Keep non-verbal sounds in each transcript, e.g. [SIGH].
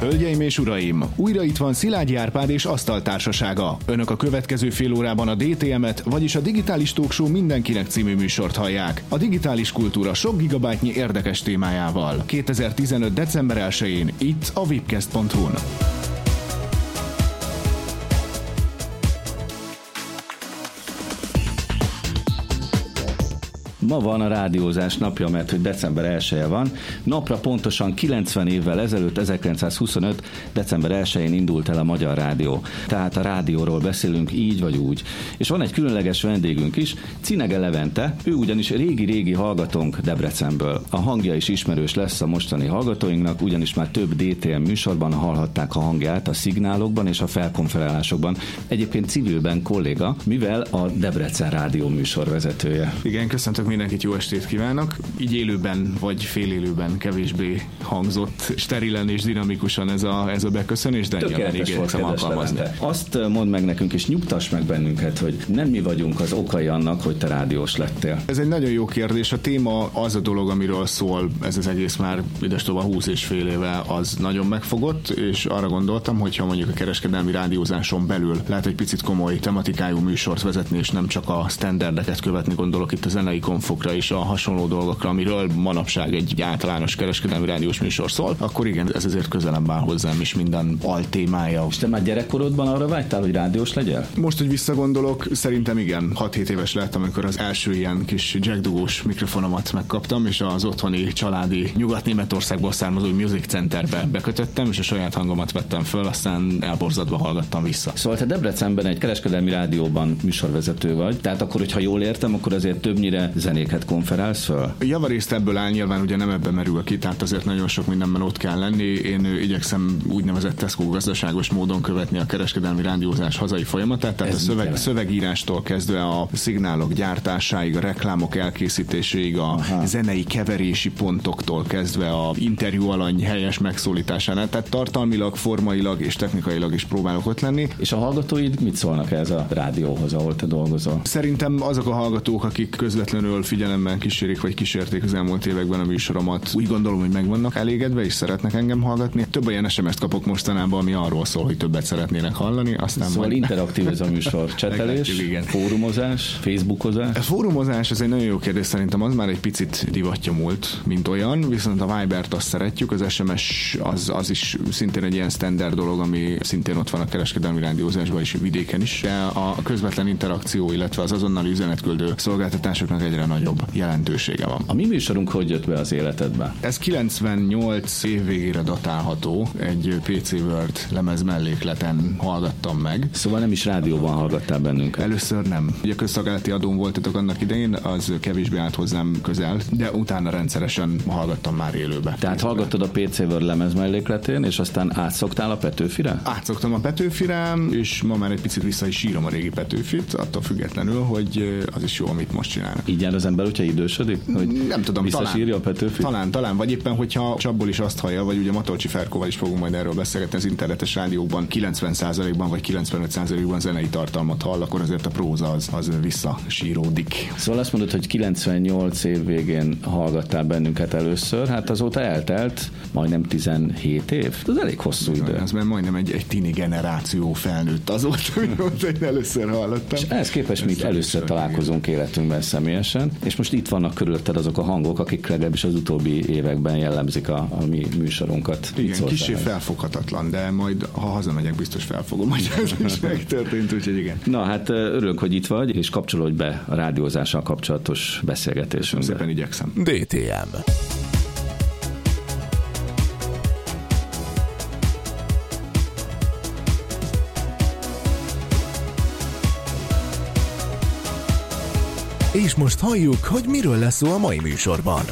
Hölgyeim és uraim, újra itt van Szilágyi Árpád és Asztaltársasága. Önök a következő fél órában a DTM-et, vagyis a Digitális Talk Show mindenkinek című műsort hallják. A digitális kultúra sok gigabájtnyi érdekes témájával. 2015. december 1-én itt a vipcast.hu-n. Ma van a rádiózás napja, mert hogy december 1 -e van. Napra pontosan 90 évvel ezelőtt, 1925. december 1-én indult el a Magyar Rádió. Tehát a rádióról beszélünk így vagy úgy. És van egy különleges vendégünk is, Cinege Levente, ő ugyanis régi-régi hallgatónk Debrecenből. A hangja is ismerős lesz a mostani hallgatóinknak, ugyanis már több DTM műsorban hallhatták a hangját a szignálokban és a felkonferálásokban. Egyébként civilben kolléga, mivel a Debrecen Rádió műsorvezetője. Igen, köszöntök mindenkit, jó estét kívánok! Így élőben vagy félélőben kevésbé hangzott sterilen és dinamikusan ez a, ez a beköszönés, de nyilván igyekszem alkalmazni. Azt mondd meg nekünk, és nyugtass meg bennünket, hogy nem mi vagyunk az okai annak, hogy te rádiós lettél. Ez egy nagyon jó kérdés. A téma az a dolog, amiről szól ez az egész már idestova 20 és fél éve, az nagyon megfogott, és arra gondoltam, hogy ha mondjuk a kereskedelmi rádiózáson belül lehet egy picit komoly tematikájú műsort vezetni, és nem csak a standardeket követni, gondolok itt a zenei konfokra és a hasonló dolgokra, amiről manapság egy általános kereskedelmi rádiós műsor szól, akkor igen, ez azért közelebb áll hozzám is minden altémája. És te már gyerekkorodban arra vágytál, hogy rádiós legyél? Most, hogy visszagondolok, szerintem igen. 6-7 éves lettem, amikor az első ilyen kis jackdugós mikrofonomat megkaptam, és az otthoni családi Nyugat-Németországból származó Music Centerbe bekötöttem, és a saját hangomat vettem föl, aztán elborzadva hallgattam vissza. Szóval te Debrecenben egy kereskedelmi rádióban műsorvezető vagy, tehát akkor, hogyha jól értem, akkor azért többnyire zenéket konferálsz föl? Javarészt ebből áll, nyilván ugye nem ebbe merül ki, tehát azért nagyon sok mindenben ott kell lenni. Én igyekszem úgynevezett Tesco gazdaságos módon követni a kereskedelmi rádiózás hazai folyamatát, tehát Ez a szöveg, szövegírástól kezdve a szignálok gyártásáig, a reklámok elkészítéséig, a Aha. zenei keverési pontoktól kezdve a interjú alany helyes megszólításánál, tehát tartalmilag, formailag és technikailag is próbálok ott lenni. És a hallgatóid mit szólnak ez a rádióhoz, ahol te dolgozol? Szerintem azok a hallgatók, akik közvetlenül figyelemmel kísérik vagy kísérték az elmúlt években a műsoromat, úgy gondolom, hogy meg vannak elégedve és szeretnek engem hallgatni. Több olyan SMS-t kapok mostanában, ami arról szól, hogy többet szeretnének hallani. Aztán szóval majd... interaktív ez a műsor. [LAUGHS] Csetelés, igen. fórumozás, facebookozás. A fórumozás, ez egy nagyon jó kérdés, szerintem az már egy picit divatja múlt, mint olyan, viszont a Vibert azt szeretjük, az SMS az, az is szintén egy ilyen standard dolog, ami szintén ott van a kereskedelmi rádiózásban és vidéken is. De a közvetlen interakció, illetve az azonnali üzenetküldő szolgáltatásoknak egyre nagyobb jelentősége van. A mi műsorunk hogy jött be az életedbe? Ez 98 év végére datálható, egy PC Word lemez mellékleten hallgattam meg. Szóval nem is rádióban hallgattál bennünket? Először nem. Ugye közszolgálati adón voltatok annak idején, az kevésbé állt hozzám közel, de utána rendszeresen hallgattam már élőbe. Tehát hallgattad a PC Word lemez mellékletén, és aztán átszoktál a Petőfire? Átszoktam a Petőfire, és ma már egy picit vissza is sírom a régi Petőfit, attól függetlenül, hogy az is jó, amit most csinálnak. Így jár az ember, hogyha idősödik? Hogy nem tudom, talán, a Petőfit? Talán, talán, vagy éppen, hogyha csapból is azt hallja, vagy ugye Matolcsi Ferkóval is fogunk majd erről beszélgetni az internetes rádiókban 90%-ban vagy 95%-ban zenei tartalmat hall, akkor azért a próza az, az visszasíródik. Szóval azt mondod, hogy 98 év végén hallgattál bennünket először, hát azóta eltelt majdnem 17 év. Ez elég hosszú idő. Ez már majdnem egy, egy tini generáció felnőtt azóta, [LAUGHS] mióta én először hallottam. És ehhez képest mi először találkozunk életünkben személyesen, és most itt vannak körülötted azok a hangok, akik legalábbis az utóbbi években jellemzik a, a mi műsorunkat. Igen, kicsi felfoghatatlan, de majd ha hazamegyek, biztos felfogom, hogy ez is [LAUGHS] megtörtént, úgyhogy igen. Na hát örülök, hogy itt vagy, és kapcsolódj be a rádiózással kapcsolatos beszélgetésünkbe. Szépen igyekszem. DTM. És most halljuk, hogy miről lesz szó a mai műsorban.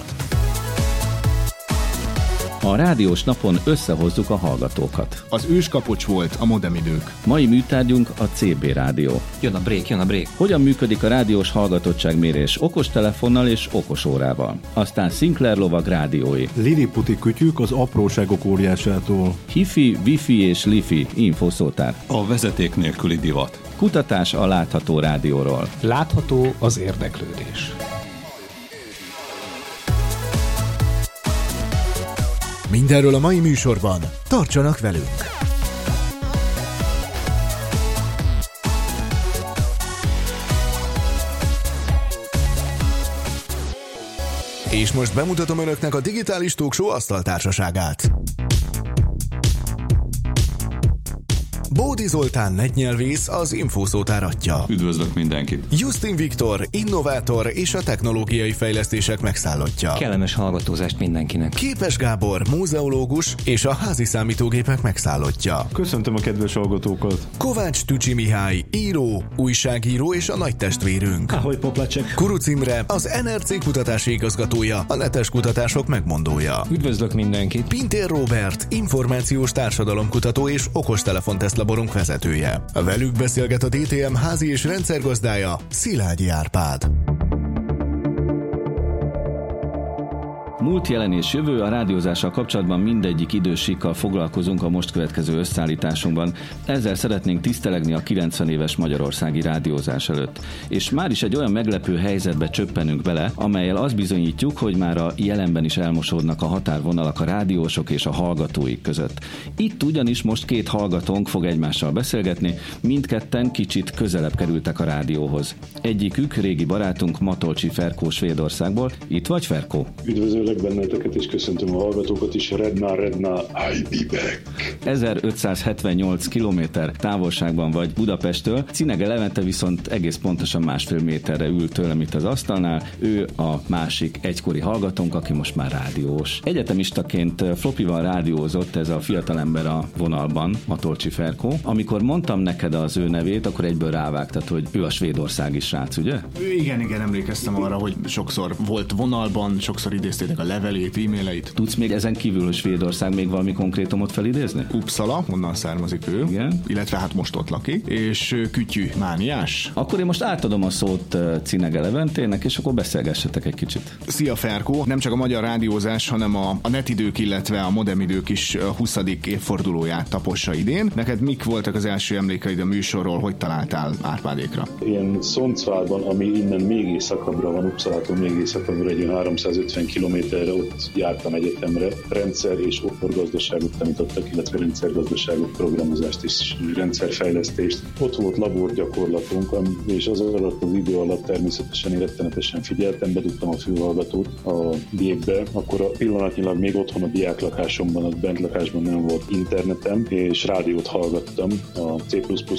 A rádiós napon összehozzuk a hallgatókat. Az őskapocs volt a modemidők. Mai műtárgyunk a CB rádió. Jön a break, jön a break. Hogyan működik a rádiós hallgatottságmérés okos telefonnal és okos órával. Aztán Sinclair lovag rádiói. Liliputi kütyük az apróságok óriásától. Hifi, wifi és lifi infoszótár. A vezeték nélküli divat. Kutatás a látható rádióról. Látható az érdeklődés. Mindenről a mai műsorban. Tartsanak velünk! És most bemutatom önöknek a Digitális Talkshow asztaltársaságát. Bódi Zoltán netnyelvész az infószótáratja. Üdvözlök mindenkit! Justin Viktor, innovátor és a technológiai fejlesztések megszállottja. Kellemes hallgatózást mindenkinek. Képes Gábor, múzeológus és a házi számítógépek megszállottja. Köszöntöm a kedves hallgatókat! Kovács Tücsi Mihály, író, újságíró és a nagy testvérünk. Ahogy Poplacsek. Kuruc Imre, az NRC kutatási igazgatója, a netes kutatások megmondója. Üdvözlök mindenkit. Pintér Robert, információs társadalomkutató és okostelefon tesztlaborunk vezetője. Velük beszélget a DTM házi és rendszergazdája, Szilágyi Árpád. Múlt, jelen és jövő a rádiózással kapcsolatban mindegyik idősíkkal foglalkozunk a most következő összeállításunkban. Ezzel szeretnénk tisztelegni a 90 éves magyarországi rádiózás előtt. És már is egy olyan meglepő helyzetbe csöppenünk bele, amelyel azt bizonyítjuk, hogy már a jelenben is elmosódnak a határvonalak a rádiósok és a hallgatóik között. Itt ugyanis most két hallgatónk fog egymással beszélgetni, mindketten kicsit közelebb kerültek a rádióhoz. Egyikük régi barátunk Matolcsi Ferkó Svédországból. Itt vagy Ferkó? Üdvözöllek benneteket, és köszöntöm a hallgatókat is. Redna, Redna, I'll be back. 1578 km távolságban vagy Budapesttől. Cinege Levente viszont egész pontosan másfél méterre ül tőlem itt az asztalnál. Ő a másik egykori hallgatónk, aki most már rádiós. Egyetemistaként flopival rádiózott ez a fiatalember a vonalban, Matolcsi Ferkó. Amikor mondtam neked az ő nevét, akkor egyből rávágtad, hogy ő a svédországi srác, ugye? Igen, igen, emlékeztem arra, hogy sokszor volt vonalban, sokszor idéztétek a levelét, e-maileit. Tudsz még ezen kívül, hogy Svédország még valami konkrétumot felidézni? Uppsala, onnan származik ő, Igen. illetve hát most ott lakik, és kütyű, mániás. Akkor én most átadom a szót Cinege Leventének, és akkor beszélgessetek egy kicsit. Szia Ferkó! Nem csak a magyar rádiózás, hanem a, a netidők, illetve a modem idők is a 20. évfordulóját tapossa idén. Neked mik voltak az első emlékeid a műsorról, hogy találtál Árpádékra? Ilyen Szoncválban, ami innen még északabbra van, Uppsalától még északabbra, egy olyan 350 kilométerre ott jártam egyetemre. Rendszer és gazdaságot tanítottak, illetve rendszergazdaságot, programozást és rendszerfejlesztést. Ott volt laborgyakorlatunk, és az alatt az idő alatt természetesen én rettenetesen figyeltem, bedugtam a fülhallgatót a gépbe, akkor a pillanatnyilag még otthon a diáklakásomban, a bentlakásban nem volt internetem, és rádiót hallgattam a C++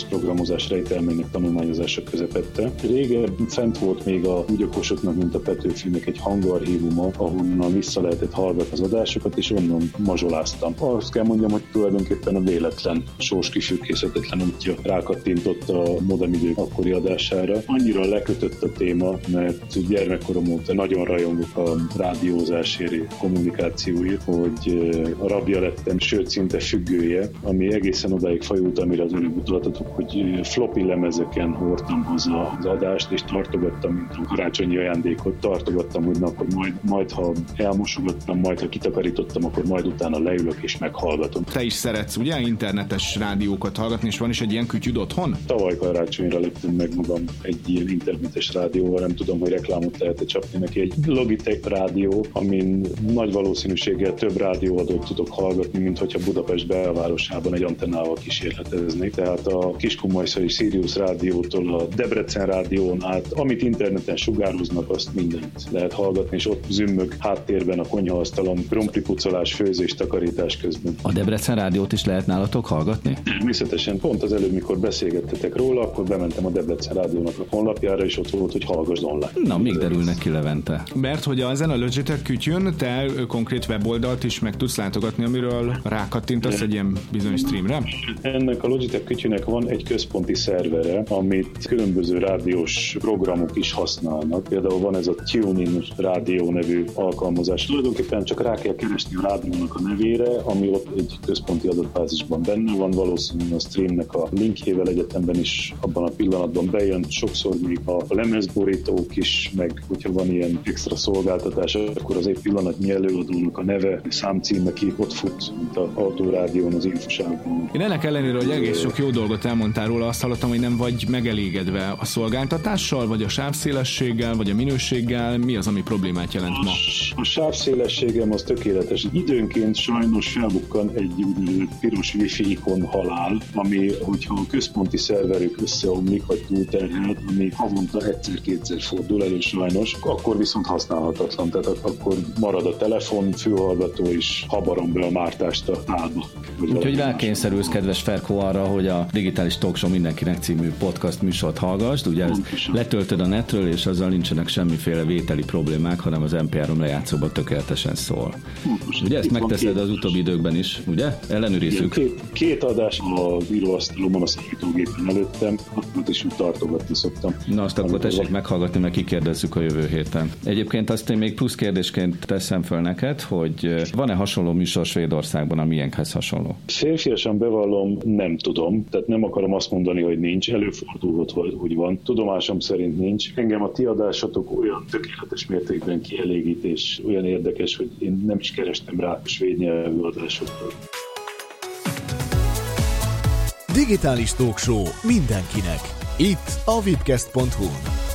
programozás rejtelmének tanulmányozása közepette. Régen fent volt még a úgy okosoknak, mint a Petőfinek egy hangarchívuma, ahonnan vissza lehetett hallgatni az adásokat, és onnan mazsoláztam. Azt kell mondjam, hogy tulajdonképpen a véletlen, sors kisükészhetetlen útja rákattintott a modemidő akkori adására. Annyira lekötött a téma, mert gyermekkorom óta nagyon rajongok a rádiózásért, kommunikációért, hogy eh, a rabja lettem, sőt szinte függője, ami egészen odáig fajult, amire az előbb utaltatok, hogy eh, floppy lemezeken hordtam haza az adást, és tartogattam, mint a karácsonyi ajándékot, tartogattam, hogy na, akkor majd, majd ha elmosogattam, majd ha kitakarítottam, akkor majd utána leülök és meghallgatom. Te is szeretsz, ugye, internetes rádiókat hallgatni, és van is egy ilyen kütyüd otthon? Tavaly karácsonyra leptem meg magam egy ilyen internetes rádióval, nem tudom, hogy reklámot lehet csapni neki. Egy Logitech rádió, amin nagy valószínűséggel több rádióadót tudok hallgatni, mint hogyha Budapest belvárosában egy antennával kísérletezni. Tehát a Kiskunmajszai Sirius rádiótól a Debrecen rádión át, amit interneten sugároznak, azt mindent lehet hallgatni, és ott zümmög háttérben a konyhaasztalon, krumplipucolás, főzés, takarítás közben. A Debrecen rádiót is lehet nálatok hallgatni? Természetesen pont az előbb, mikor beszélgettetek róla, akkor bementem a Debrecen rádiónak a honlapjára, és ott volt, hogy hallgass online. Na, még derülnek ki Levente. Mert hogy ezen a Logitech kütyűn te konkrét weboldalt is meg tudsz látogatni, amiről rákattintasz egy ilyen bizonyos streamre. Ennek a Logitech kütyűnek van egy központi szervere, amit különböző rádiós programok is használnak. Például van ez a TuneIn rádió nevű alkalmazás. Tulajdonképpen csak rá kell keresni a rádiónak a nevére, ami ott egy központi adatbázisban benne van. Valószínűleg a streamnek a linkjével egyetemben is abban a pillanatban bejön. Sokszor még a lemezborítók is, meg hogyha van ilyen extra szolgáltatás, akkor az egy pillanatnyi előadónak a neve, számcíme ki ott fut, mint a autórádión az infosávban. Én ennek ellenére, hogy egész sok jó dolgot elmondtál róla, azt hallottam, hogy nem vagy megelégedve a szolgáltatással, vagy a sávszélességgel, vagy a minőséggel. Mi az, ami problémát jelent ma? A sávszélességem az tökéletes. Időnként sajnos felbukkan egy úgynevezett piros wifi ikon halál, ami, hogyha a központi szerverük összeomlik, vagy túlterhelt, ami havonta egyszer-kétszer fordul elő sajnos, akkor viszont használhatatlan. Tehát akkor marad a telefon, fülhallgató is habarom be a mártást a hálba. Úgyhogy rákényszerülsz, kedves Ferko, arra, hogy a Digitális Talk Show mindenkinek című podcast műsort hallgassd. Ugye ez letöltöd a netről, és azzal nincsenek semmiféle vételi problémák, hanem az MP3 lejátszóban tökéletesen szól. Ugye ezt megteszed az utóbbi időkben is, ugye? Ellenőrizzük. Két, két adás a íróasztalomon, a számítógépen előttem, ott is úgy tartogatni szoktam. Na azt akkor tessék meghallgatni, meg kikérdezzük a jövő héten. Egyébként azt én még plusz kérdésként teszem föl neked, hogy van-e hasonló műsor Svédországban, ami ilyenhez hasonló? Férfiasan bevallom, nem tudom. Tehát nem akarom azt mondani, hogy nincs. Előfordulhat, hogy van. Tudomásom szerint nincs. Engem a ti adásatok olyan tökéletes mértékben kielégít, és olyan érdekes, hogy én nem is kerestem rá a svéd nyelvű adásokat. Digitális Talk Show mindenkinek. Itt a vipcast.hu.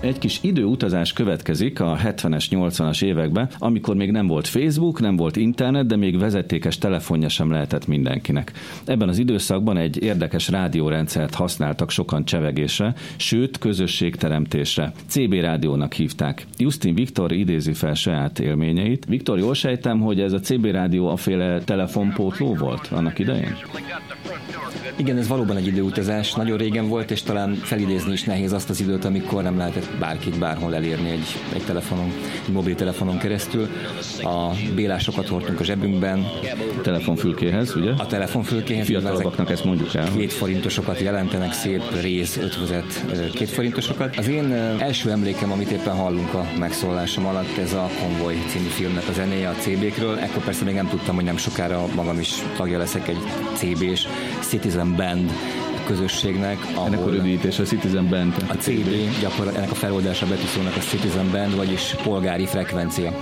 Egy kis időutazás következik a 70-es, 80-as években, amikor még nem volt Facebook, nem volt internet, de még vezetékes telefonja sem lehetett mindenkinek. Ebben az időszakban egy érdekes rádiórendszert használtak sokan csevegésre, sőt közösségteremtésre. CB rádiónak hívták. Justin Viktor idézi fel saját élményeit. Viktor, jól sejtem, hogy ez a CB rádió a féle telefonpótló volt annak idején? Igen, ez valóban egy időutazás. Nagyon régen volt, és talán felidézni is nehéz azt az időt, amikor nem lehetett bárkit bárhol elérni egy, egy telefonon, egy mobiltelefonon keresztül. A bélásokat hordtunk a zsebünkben. A telefonfülkéhez, ugye? A telefonfülkéhez. Fiatalabbaknak ezt mondjuk el. Két forintosokat jelentenek, szép rész, ötvözet két forintosokat. Az én első emlékem, amit éppen hallunk a megszólásom alatt, ez a Konvoj című filmnek a zenéje a CB-kről. Ekkor persze még nem tudtam, hogy nem sokára magam is tagja leszek egy CB-s Citizen Band közösségnek. Ahol ennek a rövidítés a Citizen Band. A CD, gyakorlatilag ennek a feloldása betűszónak a Citizen Band, vagyis polgári frekvencia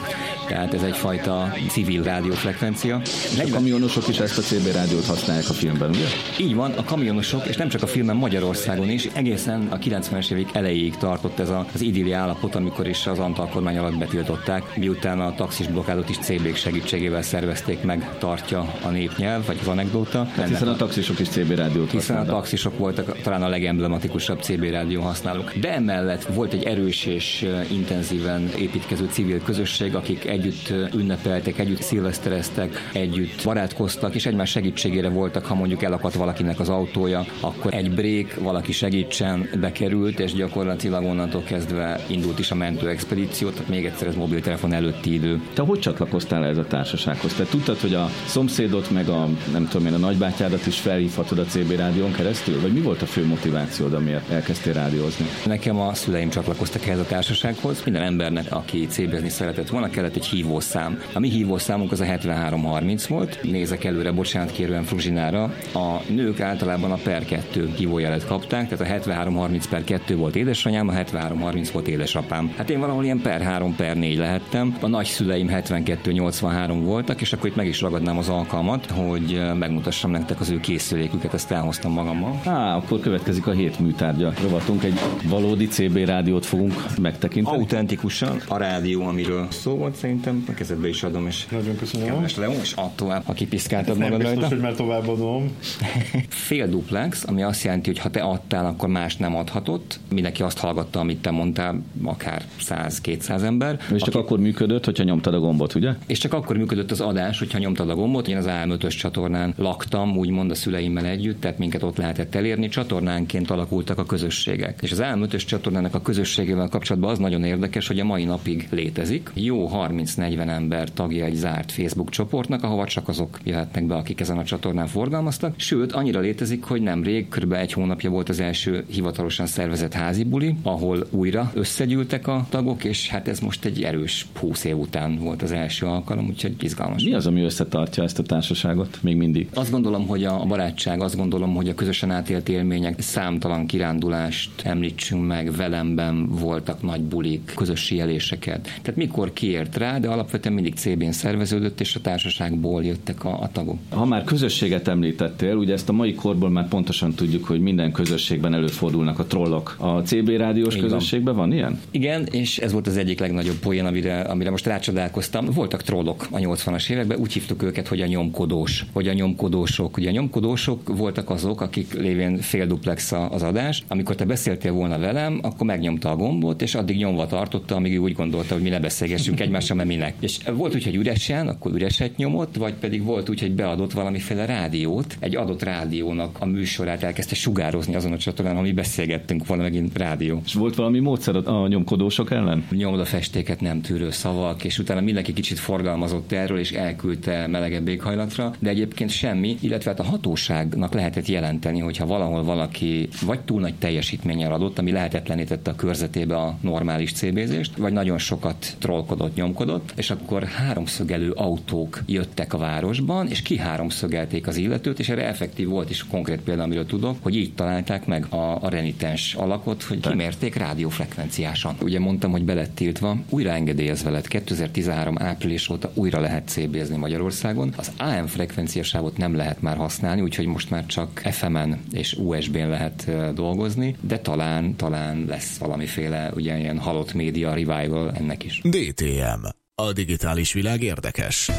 tehát ez egyfajta civil rádiófrekvencia. A kamionosok is ezt a CB rádiót használják a filmben, ugye? Így van, a kamionosok, és nem csak a filmben Magyarországon is, egészen a 90-es évek elejéig tartott ez az idilli állapot, amikor is az Antal kormány alatt betiltották, miután a taxis blokkádot is CB segítségével szervezték meg, tartja a népnyelv, vagy az anekdóta. Hát hiszen a taxisok is CB rádiót Hiszen a taxisok voltak talán a legemblematikusabb CB rádió használók. De emellett volt egy erős és intenzíven építkező civil közösség, akik együtt ünnepeltek, együtt szilvesztereztek, együtt barátkoztak, és egymás segítségére voltak, ha mondjuk elakadt valakinek az autója, akkor egy break, valaki segítsen, bekerült, és gyakorlatilag onnantól kezdve indult is a mentő expedíció, tehát még egyszer ez mobiltelefon előtti idő. Te hogy csatlakoztál ez a társasághoz? Te tudtad, hogy a szomszédot, meg a nem tudom én, a nagybátyádat is felhívhatod a CB rádión keresztül? Vagy mi volt a fő motivációd, amiért elkezdtél rádiózni? Nekem a szüleim csatlakoztak ehhez a társasághoz. Minden embernek, aki CB-zni szeretett volna, kellett egy egy hívószám. A mi hívószámunk az a 7330 volt. Nézek előre, bocsánat kérően Fruzsinára. A nők általában a per 2 hívójelet kapták, tehát a 7330 per 2 volt édesanyám, a 7330 volt édesapám. Hát én valahol ilyen per 3 per 4 lehettem. A nagyszüleim 72-83 voltak, és akkor itt meg is ragadnám az alkalmat, hogy megmutassam nektek az ő készüléküket, ezt elhoztam magammal. Á, akkor következik a hét műtárgya rovatunk. Egy valódi CB rádiót fogunk megtekinteni. Autentikusan a rádió, amiről szó volt, szerintem a kezedbe is adom, és nagyon köszönöm. Kedves Leó, és add tovább, ha kipiszkáltad magad biztos, rajta. hogy már továbbadom. [LAUGHS] Fél duplex, ami azt jelenti, hogy ha te adtál, akkor más nem adhatott. Mindenki azt hallgatta, amit te mondtál, akár 100-200 ember. És csak aki... akkor működött, hogyha nyomtad a gombot, ugye? És csak akkor működött az adás, hogyha nyomtad a gombot. Én az AM5-ös csatornán laktam, úgymond a szüleimmel együtt, tehát minket ott lehetett elérni. Csatornánként alakultak a közösségek. És az AM5-ös csatornának a közösségével kapcsolatban az nagyon érdekes, hogy a mai napig létezik. Jó 30 30-40 ember tagja egy zárt Facebook csoportnak, ahova csak azok jöhetnek be, akik ezen a csatornán forgalmaztak. Sőt, annyira létezik, hogy nemrég, kb. egy hónapja volt az első hivatalosan szervezett házi buli, ahol újra összegyűltek a tagok, és hát ez most egy erős 20 év után volt az első alkalom, úgyhogy izgalmas. Mi az, ami összetartja ezt a társaságot még mindig? Azt gondolom, hogy a barátság, azt gondolom, hogy a közösen átélt élmények, számtalan kirándulást említsünk meg, velemben voltak nagy bulik, közös sieléseket. Tehát mikor kiért rá, rá, de alapvetően mindig CB-n szerveződött, és a társaságból jöttek a, a tagok. Ha már közösséget említettél, ugye ezt a mai korból már pontosan tudjuk, hogy minden közösségben előfordulnak a trollok. A CB rádiós Így közösségben van. van ilyen? Igen, és ez volt az egyik legnagyobb poén, amire, amire most rácsodálkoztam. Voltak trollok a 80-as években, úgy hívtuk őket, hogy a nyomkodós, vagy a nyomkodósok. Ugye a nyomkodósok voltak azok, akik lévén fél duplex az adás. Amikor te beszéltél volna velem, akkor megnyomta a gombot, és addig nyomva tartotta, amíg úgy gondolta, hogy mi ne beszélgessünk egymással, mert minek. És volt úgy, hogy üresen, akkor üreset nyomott, vagy pedig volt úgy, hogy beadott valamiféle rádiót, egy adott rádiónak a műsorát elkezdte sugározni azon a csatornán, ami beszélgettünk volna megint rádió. És volt valami módszer a nyomkodósok ellen? Nyomda festéket nem tűrő szavak, és utána mindenki kicsit forgalmazott erről, és elküldte melegebb éghajlatra, de egyébként semmi, illetve hát a hatóságnak lehetett jelenteni, hogyha valahol valaki vagy túl nagy teljesítménnyel adott, ami lehetetlenítette a körzetébe a normális CB-zést, vagy nagyon sokat trollkodott, nyomkodott, és akkor háromszögelő autók jöttek a városban, és ki háromszögelték az illetőt, és erre effektív volt is konkrét példa, amiről tudok, hogy így találták meg a, a renitens alakot, hogy kimérték rádiófrekvenciásan. Ugye mondtam, hogy belett tiltva, újra engedélyezve lett 2013 április óta újra lehet CB-zni Magyarországon. Az AM frekvenciásávot nem lehet már használni, úgyhogy most már csak FM-en és USB-n lehet dolgozni, de talán, talán lesz valamiféle ugye ilyen halott média revival ennek is. DTM. A digitális világ érdekes.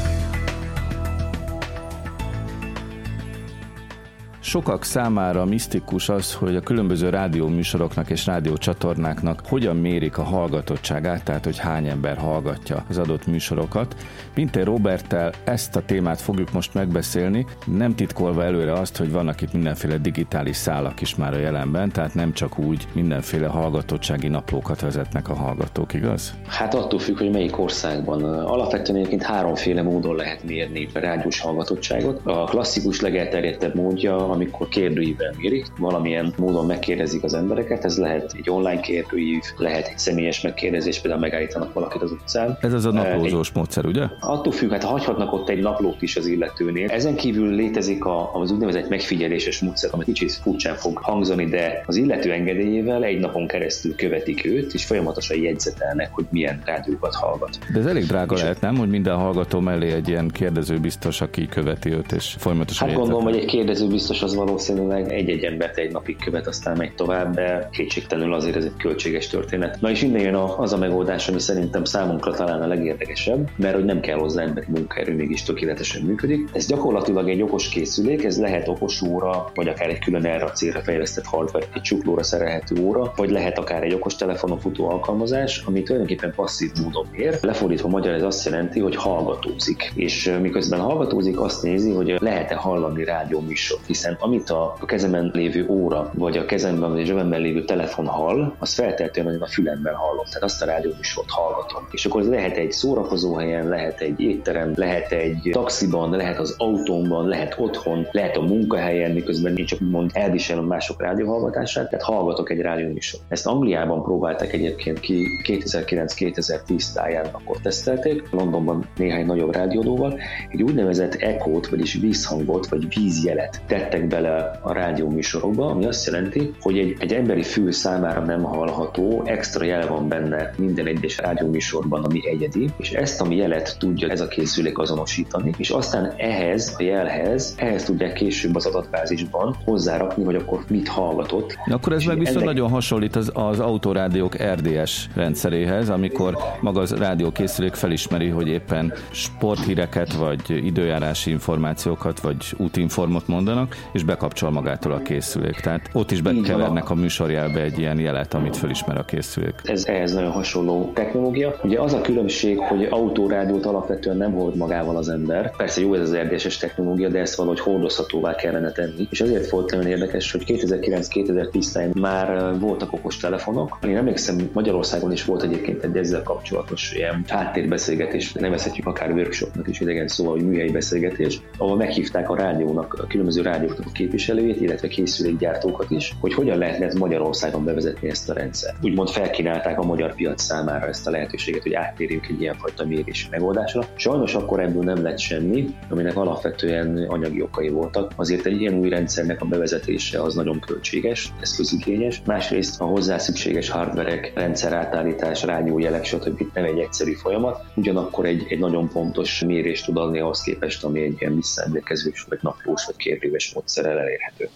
Sokak számára misztikus az, hogy a különböző rádióműsoroknak és rádiócsatornáknak hogyan mérik a hallgatottságát, tehát hogy hány ember hallgatja az adott műsorokat. Pintér Roberttel ezt a témát fogjuk most megbeszélni, nem titkolva előre azt, hogy vannak itt mindenféle digitális szálak is már a jelenben, tehát nem csak úgy mindenféle hallgatottsági naplókat vezetnek a hallgatók, igaz? Hát attól függ, hogy melyik országban. Alapvetően egyébként háromféle módon lehet mérni a rádiós hallgatottságot. A klasszikus legelterjedtebb módja, amikor kérdőívvel mérik, valamilyen módon megkérdezik az embereket, ez lehet egy online kérdőív, lehet egy személyes megkérdezés, például megállítanak valakit az utcán. Ez az a naplózós egy, módszer, ugye? Attól függ, hát hagyhatnak ott egy naplót is az illetőnél. Ezen kívül létezik a, az úgynevezett megfigyeléses módszer, ami kicsit furcsán fog hangzani, de az illető engedélyével egy napon keresztül követik őt, és folyamatosan jegyzetelnek, hogy milyen rádiókat hallgat. De ez elég drága és lehet, nem, hogy minden hallgató mellé egy ilyen kérdező biztos, aki követi őt, és folyamatosan Hát gondolom, hogy egy kérdező biztos az valószínűleg egy-egy embert egy napig követ, aztán megy tovább, de kétségtelenül azért ez egy költséges történet. Na és innen jön az a megoldás, ami szerintem számunkra talán a legérdekesebb, mert hogy nem kell hozzá emberi munkaerő, mégis tökéletesen működik. Ez gyakorlatilag egy okos készülék, ez lehet okos óra, vagy akár egy külön erre a célra fejlesztett hardware, egy csuklóra szerelhető óra, vagy lehet akár egy okos telefonon futó alkalmazás, ami tulajdonképpen passzív módon mér. Lefordítva magyar ez azt jelenti, hogy hallgatózik. És miközben hallgatózik, azt nézi, hogy lehet-e hallani rádióműsort, hiszen amit a kezemben lévő óra, vagy a kezemben vagy a zsebemben lévő telefon hall, az feltétlenül a fülemben hallom. Tehát azt a rádióműsort hallgatom. És akkor ez lehet egy szórakozó helyen, lehet egy étterem, lehet egy taxiban, lehet az autómban, lehet otthon, lehet a munkahelyen, miközben én csak mond elviselem mások rádióhallgatását, tehát hallgatok egy rádióműsort. Ezt Angliában próbálták egyébként ki 2009-2010 táján, akkor tesztelték, Londonban néhány nagyobb rádiódóval, egy úgynevezett ekót, vagyis vízhangot, vagy vízjelet tettek bele a rádió műsorokba, ami azt jelenti, hogy egy, egy emberi fül számára nem hallható, extra jel van benne minden egyes rádió műsorban, ami egyedi, és ezt a jelet tudja ez a készülék azonosítani, és aztán ehhez a jelhez, ehhez tudják később az adatbázisban hozzárakni, hogy akkor mit hallgatott. Na, akkor ez meg viszont ennek... nagyon hasonlít az, az autorádiók RDS rendszeréhez, amikor maga az rádiókészülék felismeri, hogy éppen sporthíreket, vagy időjárási információkat, vagy útinformot mondanak, és bekapcsol magától a készülék. Tehát ott is bekevernek a műsorjelbe egy ilyen jelet, amit fölismer a készülék. Ez ehhez nagyon hasonló technológia. Ugye az a különbség, hogy autórádiót alapvetően nem hold magával az ember. Persze jó ez az RDS-es technológia, de ezt valahogy hordozhatóvá kellene tenni. És ezért volt nagyon érdekes, hogy 2009-2010 már voltak okos telefonok. Én emlékszem, Magyarországon is volt egyébként egy ezzel kapcsolatos ilyen háttérbeszélgetés, nevezhetjük akár workshopnak is idegen szóval, hogy műhelyi beszélgetés, ahol meghívták a rádiónak, a különböző rádióknak képviselőjét, illetve készülékgyártókat is, hogy hogyan lehetne Magyarországon bevezetni ezt a rendszert. Úgymond felkínálták a magyar piac számára ezt a lehetőséget, hogy áttérjünk egy ilyenfajta mérési megoldásra. Sajnos akkor ebből nem lett semmi, aminek alapvetően anyagi okai voltak. Azért egy ilyen új rendszernek a bevezetése az nagyon költséges, eszközigényes. Másrészt a hozzá szükséges hardverek, rendszer átállítás, rádiójelek, stb. nem egy egyszerű folyamat, ugyanakkor egy, egy nagyon fontos mérést tud adni ahhoz képest, ami egy ilyen visszaemlékezős, vagy naplós, vagy kérdéves módszerrel elérhető.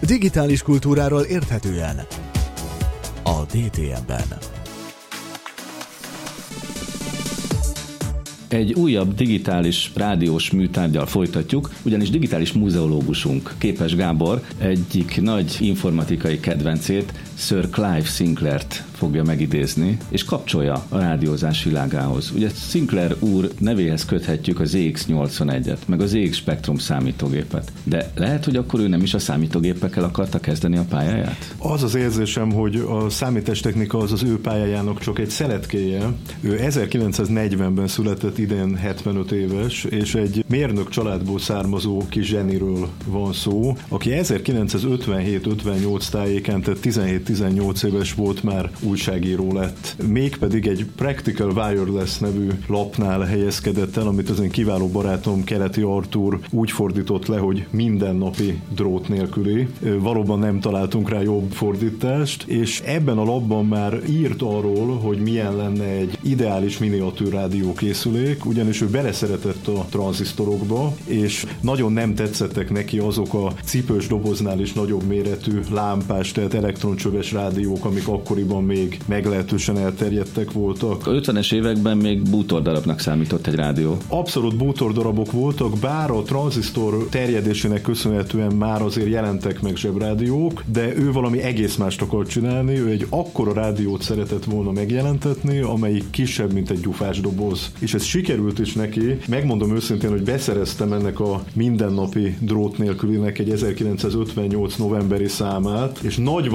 Digitális kultúráról érthetően a DTM-ben. Egy újabb digitális rádiós műtárgyal folytatjuk, ugyanis digitális muzeológusunk, Képes Gábor egyik nagy informatikai kedvencét, Sir Clive Sinclair-t fogja megidézni, és kapcsolja a rádiózás világához. Ugye Sinclair úr nevéhez köthetjük az ZX81-et, meg az ZX Spectrum számítógépet. De lehet, hogy akkor ő nem is a számítógépekkel akarta kezdeni a pályáját? Az az érzésem, hogy a számítástechnika az az ő pályájának csak egy szeletkéje. Ő 1940-ben született, idén 75 éves, és egy mérnök családból származó kis zseniről van szó, aki 1957-58 tájékán, tehát 17-18 éves volt már újságíró lett. Mégpedig egy Practical Wireless nevű lapnál helyezkedett el, amit az én kiváló barátom Keleti Artur úgy fordított le, hogy mindennapi drót nélküli. Valóban nem találtunk rá jobb fordítást, és ebben a labban már írt arról, hogy milyen lenne egy ideális miniatűr rádiókészülék, ugyanis ő beleszeretett a tranzisztorokba, és nagyon nem tetszettek neki azok a cipős doboznál is nagyobb méretű lámpás, tehát elektroncsöves rádiók, amik akkoriban még meglehetősen elterjedtek voltak. A 50-es években még bútordarabnak számított egy rádió. Abszolút bútordarabok voltak, bár a tranzisztor terjedésének köszönhetően már azért jelentek meg zsebrádiók, de ő valami egész mást akart csinálni, ő egy akkora rádiót szeretett volna megjelentetni, amelyik kisebb, mint egy gyufás doboz. És ez sikerült is neki. Megmondom őszintén, hogy beszereztem ennek a mindennapi drót nélkülinek egy 1958 novemberi számát, és nagy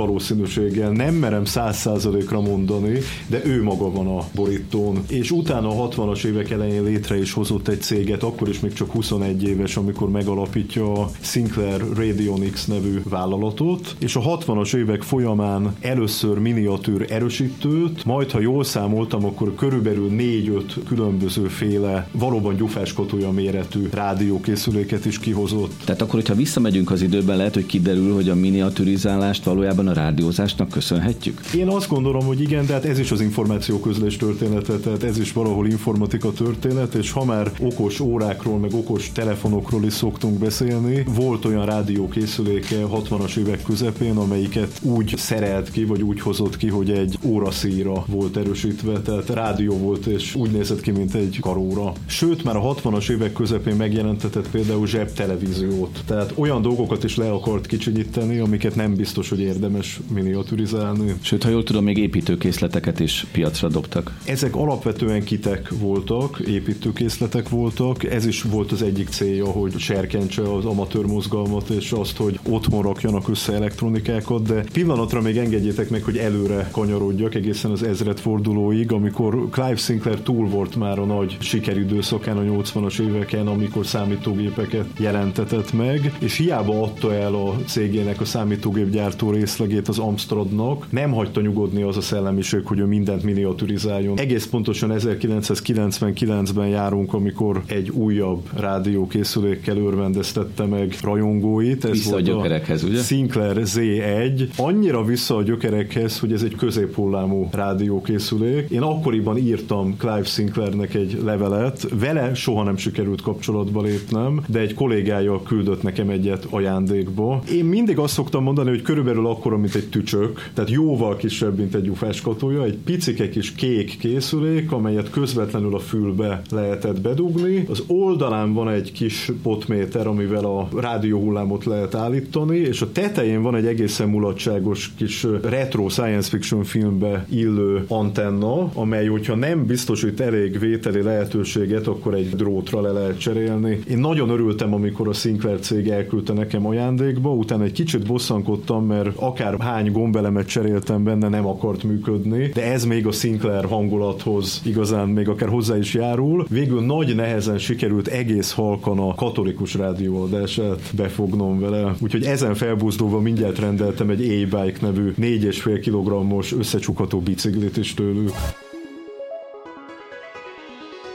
valószínűséggel nem merem száz százalékra mondani, de ő maga van a borítón. És utána a 60-as évek elején létre is hozott egy céget, akkor is még csak 21 éves, amikor megalapítja a Sinclair Radionics nevű vállalatot, és a 60-as évek folyamán először miniatűr erősítőt, majd ha jól számoltam, akkor körülbelül 4-5 különböző féle, valóban gyufáskotolya méretű rádiókészüléket is kihozott. Tehát akkor, hogyha visszamegyünk az időben, lehet, hogy kiderül, hogy a miniaturizálást valójában a rádiózásnak köszönhetjük? Én azt gondolom, hogy igen, de hát ez is az információközlés története, tehát ez is valahol informatika történet, és ha már okos órákról, meg okos telefonokról is szoktunk beszélni, volt olyan rádiókészüléke 60-as évek közepén, amelyiket úgy szerelt ki, vagy úgy hozott ki, hogy egy óraszíra volt erősítve, tehát rádió volt, és úgy nézett ki, mint egy karóra. Sőt, már a 60-as évek közepén megjelentetett például zsebtelevíziót. Tehát olyan dolgokat is le akart kicsinyíteni, amiket nem biztos, hogy érdemes miniaturizálni. Sőt, ha jól tudom, még építőkészleteket is piacra dobtak. Ezek alapvetően kitek voltak, építőkészletek voltak. Ez is volt az egyik célja, hogy serkentse az amatőr mozgalmat, és azt, hogy otthon rakjanak össze elektronikákat, de pillanatra még engedjétek meg, hogy előre kanyarodjak egészen az ezredfordulóig, amikor Clive Sinclair túl volt már a nagy sikeridőszakán a 80-as éveken, amikor számítógépeket jelentetett meg, és hiába adta el a cégének a számítógépgyártó részlegét az Amstradnak, nem hagyta nyugodni az a szellemiség, hogy ő mindent miniaturizáljon. Egész pontosan 1999-ben járunk, amikor egy újabb rádiókészülékkel örvendeztette meg rajongóit. Ez vissza volt a gyökerekhez, ugye? Sinclair Z1. Annyira vissza a gyökerekhez, hogy ez egy középhullámú rádiókészülék. Én akkoriban írtam Clive Sinclairnek egy levelet, vele soha nem sikerült kapcsolatba lépnem, de egy kollégája küldött nekem egyet ajándékba. Én mindig azt szoktam mondani, hogy körülbelül akkora, mint egy tücsök, tehát jóval kisebb, mint egy gyufáskatója, egy picike kis kék készülék, amelyet közvetlenül a fülbe lehetett bedugni. Az oldalán van egy kis potméter, amivel a rádióhullámot lehet állítani, és a tetején van egy egészen mulatságos kis retro science fiction filmbe illő antenna, amely, hogyha nem biztosít elég vételi lehetőséget, akkor egy drótra le lehet cserélni. Én nagyon örültem, amikor a Sinclair cég elküldte nekem ajándékba, utána egy kicsit bosszankodtam, mert akár hány gombelemet cseréltem benne, nem akart működni, de ez még a Sinclair hangulathoz igazán még akár hozzá is járul. Végül nagy nehezen sikerült egész halkan a katolikus rádióadását befognom vele, úgyhogy ezen felbuzdulva mindjárt rendeltem egy e-bike nevű 4,5 kg-os összecsukható biciklit is tőlük.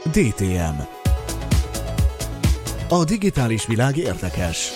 DTM A digitális világ érdekes.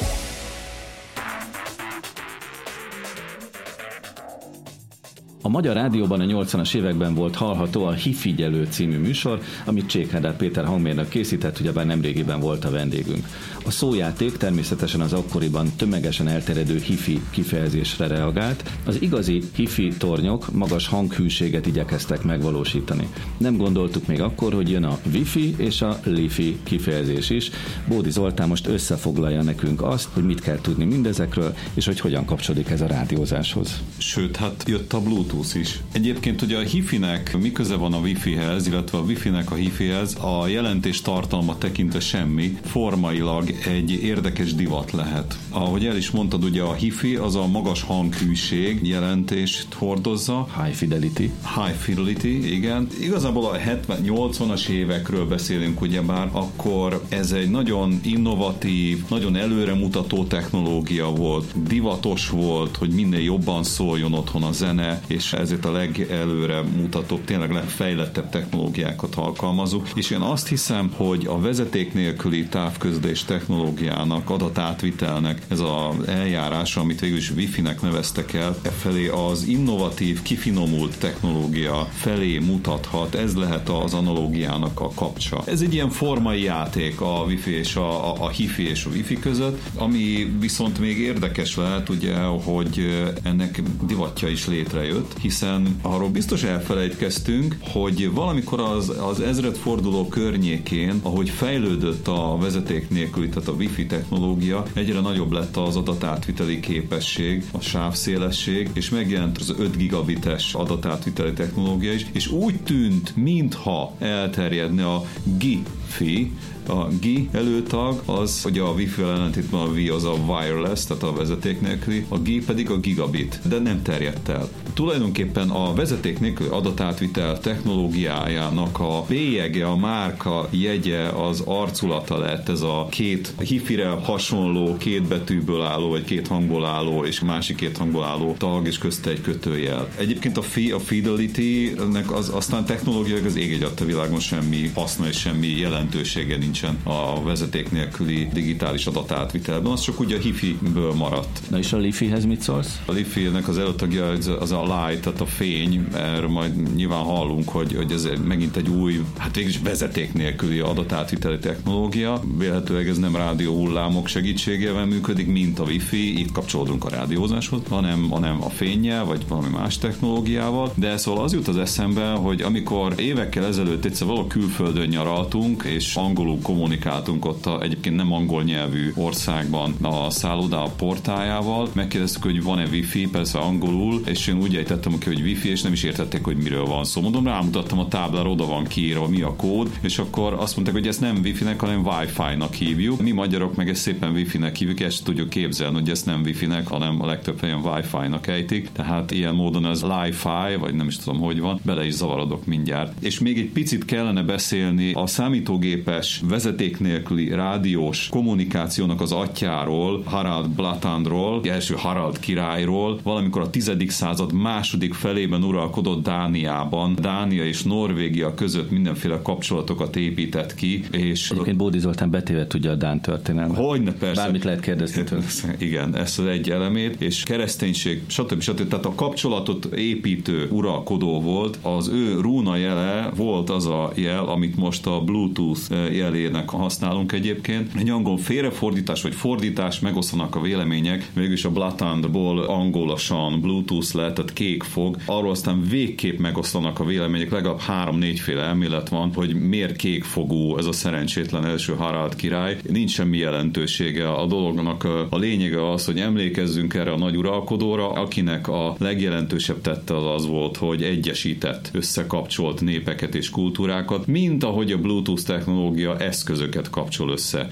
A Magyar Rádióban a 80-as években volt hallható a Hifigyelő című műsor, amit Csékhedár Péter hangmérnök készített, ugyebár nemrégiben volt a vendégünk. A szójáték természetesen az akkoriban tömegesen elterjedő hifi kifejezésre reagált, az igazi hifi tornyok magas hanghűséget igyekeztek megvalósítani. Nem gondoltuk még akkor, hogy jön a wifi és a lifi kifejezés is. Bódi Zoltán most összefoglalja nekünk azt, hogy mit kell tudni mindezekről, és hogy hogyan kapcsolódik ez a rádiózáshoz. Sőt, hát jött a Bluetooth is. Egyébként ugye a hifinek mi köze van a wifi-hez, illetve a wifi-nek a hifihez, a jelentés tartalma tekintve semmi, formailag egy érdekes divat lehet. Ahogy el is mondtad, ugye a hifi az a magas hanghűség jelentést hordozza. High fidelity. High fidelity, igen. Igazából a 70-80-as évekről beszélünk ugye már, akkor ez egy nagyon innovatív, nagyon előremutató technológia volt. Divatos volt, hogy minél jobban szóljon otthon a zene, és ezért a legelőre mutatóbb, tényleg legfejlettebb technológiákat alkalmazunk. És én azt hiszem, hogy a vezeték nélküli távközlés technológiának, adatátvitelnek ez az eljárás, amit végül is Wi-Fi-nek neveztek el, e felé az innovatív, kifinomult technológia felé mutathat, ez lehet az analógiának a kapcsa. Ez egy ilyen formai játék a Wi-Fi és a, a, a HiFi és a Wi-Fi között, ami viszont még érdekes lehet, ugye, hogy ennek divatja is létrejött, hiszen arról biztos elfelejtkeztünk, hogy valamikor az, az ezredforduló környékén, ahogy fejlődött a vezeték nélküli, tehát a Wi-Fi technológia, egyre nagyobb lett az adatátviteli képesség, a sávszélesség, és megjelent az 5 gigabites adatátviteli technológia is, és úgy tűnt, mintha elterjedne a GIFI, a GI előtag az, hogy a Wi-Fi ellentétben a Wi az a wireless, tehát a vezeték nélküli, a GI pedig a gigabit, de nem terjedt el. Tulajdonképpen a vezeték nélküli adatátvitel technológiájának a bélyege, a márka jegye, az arculata lett ez a két hifire hasonló, két betűből álló, vagy két hangból álló, és másik két hangból álló tag, és közte egy kötőjel. Egyébként a, fi, a Fidelity-nek az, aztán technológiai az ég egy a világon semmi haszna és semmi jelentősége nincs nincsen a vezeték nélküli digitális adatátvitelben, az csak ugye a hifi-ből maradt. Na és a Lifihez mit szólsz? A Lifi-nek az előtagja az a light, tehát a fény, erről majd nyilván hallunk, hogy, hogy ez megint egy új, hát végülis vezeték nélküli adatátviteli technológia. Véletlenül ez nem rádió hullámok segítségével működik, mint a Wi-Fi, itt kapcsolódunk a rádiózáshoz, hanem, hanem a fényjel, vagy valami más technológiával. De szóval az jut az eszembe, hogy amikor évekkel ezelőtt egyszer valahol külföldön nyaraltunk, és angolul kommunikáltunk ott a, egyébként nem angol nyelvű országban a szálloda portájával. Megkérdeztük, hogy van-e wifi, persze angolul, és én úgy ejtettem ki, hogy wifi, és nem is értették, hogy miről van szó. Mondom, rámutattam a táblára, oda van kiírva, mi a kód, és akkor azt mondták, hogy ezt nem wifi-nek, hanem wifi-nak hívjuk. Mi magyarok meg ezt szépen wifi-nek hívjuk, és tudjuk képzelni, hogy ezt nem wifi-nek, hanem a legtöbb helyen wifi-nak ejtik. Tehát ilyen módon ez li-fi, vagy nem is tudom, hogy van, bele is zavarodok mindjárt. És még egy picit kellene beszélni a számítógépes vezeték nélküli rádiós kommunikációnak az atyáról, Harald Blatandról, első Harald királyról, valamikor a 10. század második felében uralkodott Dániában, Dánia és Norvégia között mindenféle kapcsolatokat épített ki, és... Egyébként Bódi Zoltán betéve tudja a Dán történelmet. Hogyne, persze. Bármit lehet kérdezni tőle. [LAUGHS] Igen, ezt az egy elemét, és kereszténység, stb. stb. Tehát a kapcsolatot építő uralkodó volt, az ő rúna jele volt az a jel, amit most a Bluetooth jelé nyelvének használunk egyébként. Egy angol félrefordítás vagy fordítás, megosztanak a vélemények, mégis a Blatandból angolosan Bluetooth lett, tehát kék fog, arról aztán végképp megosztanak a vélemények, legalább három-négyféle elmélet van, hogy miért kék fogú ez a szerencsétlen első Harald király. Nincs semmi jelentősége a dolognak. A lényege az, hogy emlékezzünk erre a nagy uralkodóra, akinek a legjelentősebb tette az az volt, hogy egyesített, összekapcsolt népeket és kultúrákat, mint ahogy a Bluetooth technológia eszközöket kapcsol össze.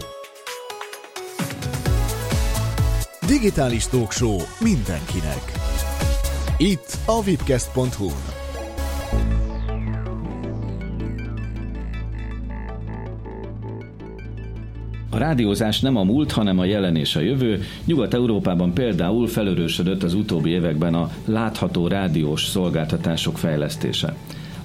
Digitális Talkshow mindenkinek. Itt a vipcast.hu. A rádiózás nem a múlt, hanem a jelen és a jövő. Nyugat-Európában például felörősödött az utóbbi években a látható rádiós szolgáltatások fejlesztése.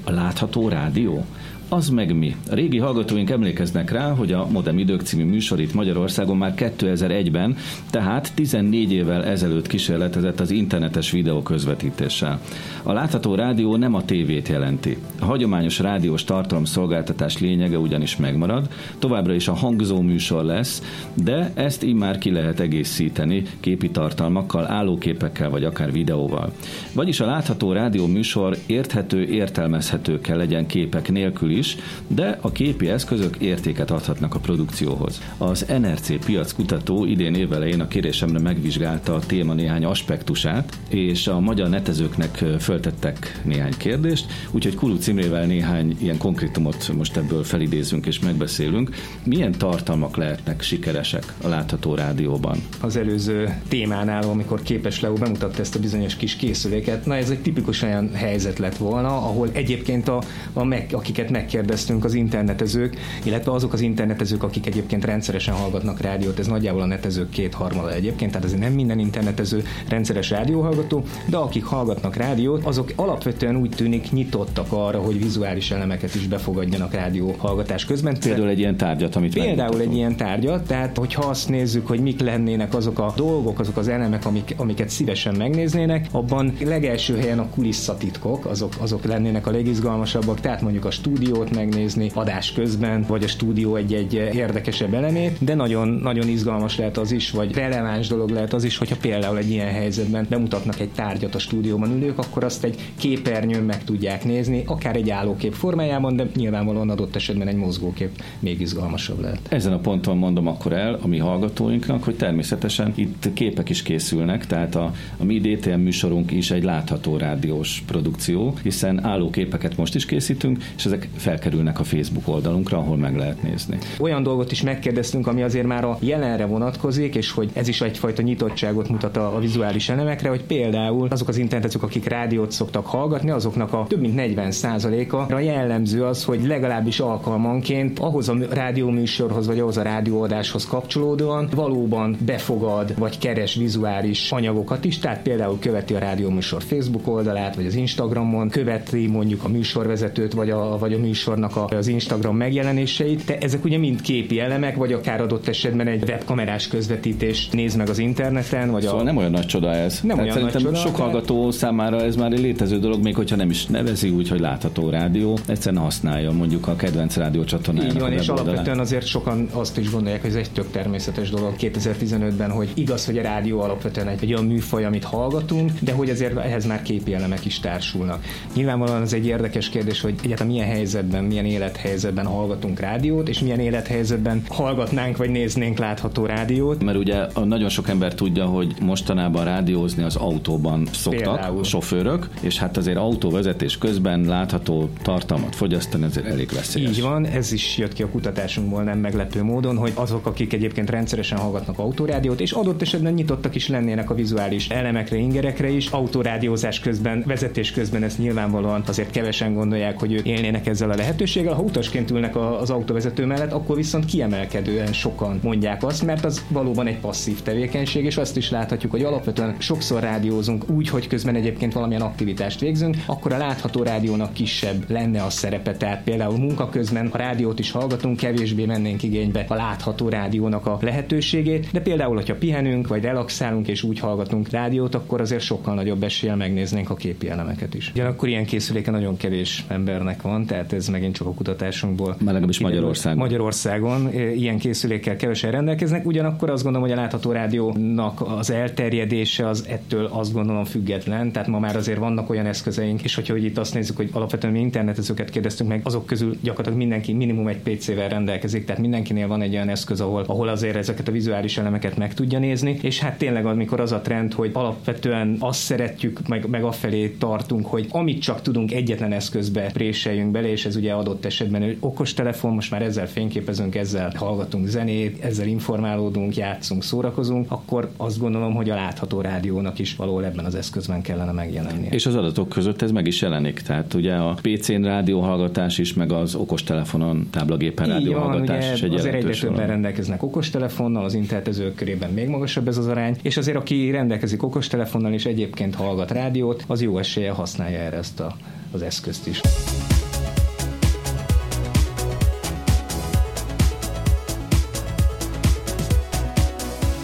A látható rádió? Az meg mi? A régi hallgatóink emlékeznek rá, hogy a Modem Idők című műsor itt Magyarországon már 2001-ben, tehát 14 évvel ezelőtt kísérletezett az internetes videó közvetítéssel. A látható rádió nem a tévét jelenti. A hagyományos rádiós tartalomszolgáltatás lényege ugyanis megmarad, továbbra is a hangzó műsor lesz, de ezt immár ki lehet egészíteni képi tartalmakkal, állóképekkel vagy akár videóval. Vagyis a látható rádió műsor érthető, értelmezhető kell legyen képek nélkül de a képi eszközök értéket adhatnak a produkcióhoz. Az NRC piackutató idén évelején a kérésemre megvizsgálta a téma néhány aspektusát, és a magyar netezőknek föltettek néhány kérdést, úgyhogy Kulu Cimrével néhány ilyen konkrétumot most ebből felidézünk és megbeszélünk. Milyen tartalmak lehetnek sikeresek a látható rádióban? Az előző témánál, amikor képes Leo bemutatta ezt a bizonyos kis készüléket, na ez egy tipikus olyan helyzet lett volna, ahol egyébként a, a meg, akiket megkérdeztünk az internetezők, illetve azok az internetezők, akik egyébként rendszeresen hallgatnak rádiót, ez nagyjából a netezők kétharmada egyébként, tehát ez nem minden internetező rendszeres rádióhallgató, de akik hallgatnak rádiót, azok alapvetően úgy tűnik nyitottak arra, hogy vizuális elemeket is befogadjanak rádió hallgatás közben. Például egy ilyen tárgyat, amit Például egy ilyen tárgyat, tehát hogyha azt nézzük, hogy mik lennének azok a dolgok, azok az elemek, amik, amiket szívesen megnéznének, abban legelső helyen a kulisszatitkok, azok, azok lennének a legizgalmasabbak, tehát mondjuk a stúdiót megnézni adás közben, vagy a stúdió egy-egy érdekesebb elemét, de nagyon, nagyon izgalmas lehet az is, vagy releváns dolog lehet az is, hogyha például egy ilyen helyzetben bemutatnak egy tárgyat a stúdióban ülők, akkor azt egy képernyőn meg tudják nézni, akár egy állókép formájában, de nyilvánvalóan adott esetben egy mozgókép még izgalmasabb lehet. Ezen a ponton mondom akkor el a mi hallgatóinknak, hogy természetesen itt képek is készülnek, tehát a, a mi DTM műsorunk is egy látható rádiós produkció, hiszen állóképeket most is készítünk, és ezek felkerülnek a Facebook oldalunkra, ahol meg lehet nézni. Olyan dolgot is megkérdeztünk, ami azért már a jelenre vonatkozik, és hogy ez is egyfajta nyitottságot mutat a, vizuális elemekre, hogy például azok az internetezők, akik rádiót szoktak hallgatni, azoknak a több mint 40%-a jellemző az, hogy legalábbis alkalmanként ahhoz a rádióműsorhoz vagy ahhoz a rádióadáshoz kapcsolódóan valóban befogad vagy keres vizuális anyagokat is, tehát például követi a rádióműsor Facebook oldalát, vagy az Instagramon, követi mondjuk a műsorvezetőt, vagy a, vagy a műsornak a, az Instagram megjelenéseit, de ezek ugye mind képi elemek, vagy akár adott esetben egy webkamerás közvetítés néz meg az interneten, vagy szóval a... nem olyan nagy csoda ez. Nem Tehát olyan nagy szerintem csoda, sok hallgató számára ez már egy létező dolog, még hogyha nem is nevezi úgy, hogy látható rádió, egyszerűen használja mondjuk a kedvenc rádiócsatornájának Így van, a és alapvetően azért sokan azt is gondolják, hogy ez egy tök természetes dolog 2015-ben, hogy igaz, hogy a rádió alapvetően egy, egy olyan műfaj, amit hallgatunk, de hogy azért ehhez már képi elemek is társulnak. Nyilvánvalóan ez egy érdekes kérdés, hogy egyáltalán milyen helyzetben, milyen élethelyzetben hallgatunk rádiót, és milyen élethelyzetben hallgatnánk vagy néznénk látható rádiót. Mert ugye nagyon sok ember tudja, hogy mostanában rádiózni az autóban szoktak Például. sofőrök, és hát azért autóvezetés közben látható tartalmat fogyasztani azért elég veszélyes. Így van, ez is jött ki a kutatásunkból nem meglepő módon, hogy azok, akik egyébként rendszeresen hallgatnak autórádiót, és adott esetben nyitottak is lennének a vizuális elemekre, ingerekre is, autórádiózás közben, vezetés közben ezt nyilvánvalóan azért kevesen gondolják, hogy ők élnének ezzel a lehetőséggel. Ha utasként ülnek az autóvezető mellett, akkor viszont kiemelkedően sokan mondják azt, mert az valóban egy passzív tevékenység, és azt is láthatjuk, hogy alapvetően sokszor rádiózunk úgy, hogy közben egyébként valamilyen aktivitást végzünk, akkor a látható rádiónak kisebb lenne a szerepe. Tehát például munka közben a rádiót is hallgatunk, kevésbé mennénk igénybe a látható rádiónak a lehetőségét, de például, hogyha pihenünk, vagy relaxálunk és úgy hallgatunk rádiót, akkor azért sokkal nagyobb eséllyel megnéznénk a képi elemeket is. Ugyanakkor ilyen készüléke nagyon kevés embernek van, tehát ez megint csak a kutatásunkból. Már legalábbis. Magyarországon. Magyarországon e, ilyen készülékkel kevesen rendelkeznek, ugyanakkor azt gondolom, hogy a látható rádiónak az elterjedése az ettől azt gondolom független, tehát ma már azért vannak olyan eszközeink, és hogyha hogy itt azt nézzük, hogy alapvetően mi internetezőket kérdeztünk meg, azok közül gyakorlatilag mindenki minimum egy PC-vel rendelkezik, tehát mindenkinél van egy olyan eszköz, ahol, ahol azért ezeket a vizuális elemeket meg tudja nézni, és hát tényleg amikor az a trend, hogy alapvetően azt szeretjük, meg, meg afelé tartunk, hogy amit csak tudunk egyetlen eszközbe préseljünk bele, és ez ugye adott esetben hogy okos telefon, most már ezzel fényképezünk, ezzel hallgatunk zenét, ezzel informálódunk, játszunk, szórakozunk, akkor azt gondolom, hogy a látható rádiónak is való ebben az eszközben kellene megjelenni. És az adatok között ez meg is jelenik. Tehát ugye a PC-n rádióhallgatás is, meg az okostelefonon, táblagépen rádióhallgatás is egy azért egyre többen rendelkeznek okostelefonnal, az internetezők körében még magasabb ez az arány, és azért aki rendelkezik okostelefonnal és egyébként hallgat rádiót, az jó esélye használja erre ezt a, az eszközt is.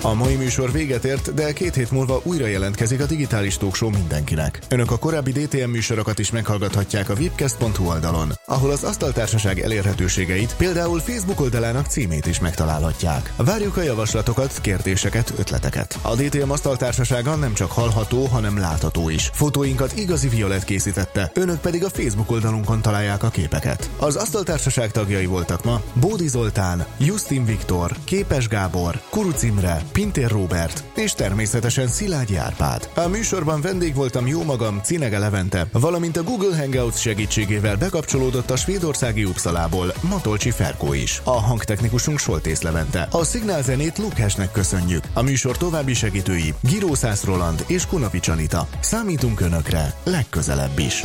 A mai műsor véget ért, de két hét múlva újra jelentkezik a digitális talkshow mindenkinek. Önök a korábbi DTM műsorokat is meghallgathatják a vipcast.hu oldalon, ahol az Asztaltársaság elérhetőségeit, például Facebook oldalának címét is megtalálhatják. Várjuk a javaslatokat, kérdéseket, ötleteket. A DTM Asztaltársasága nem csak hallható, hanem látható is. Fotóinkat igazi Violet készítette, önök pedig a Facebook oldalunkon találják a képeket. Az Asztaltársaság tagjai voltak ma Bódi Zoltán, Justin Viktor, Képes Gábor, Kuruc Imre, Pintér Robert és természetesen Szilágyi Árpád. A műsorban vendég voltam jó magam, Cinege Levente, valamint a Google Hangouts segítségével bekapcsolódott a svédországi Uppsalából Matolcsi Ferkó is. A hangtechnikusunk Soltész Levente. A szignálzenét Lukásnek köszönjük. A műsor további segítői Girószász Roland és Kunapics Anita. Számítunk Önökre legközelebb is.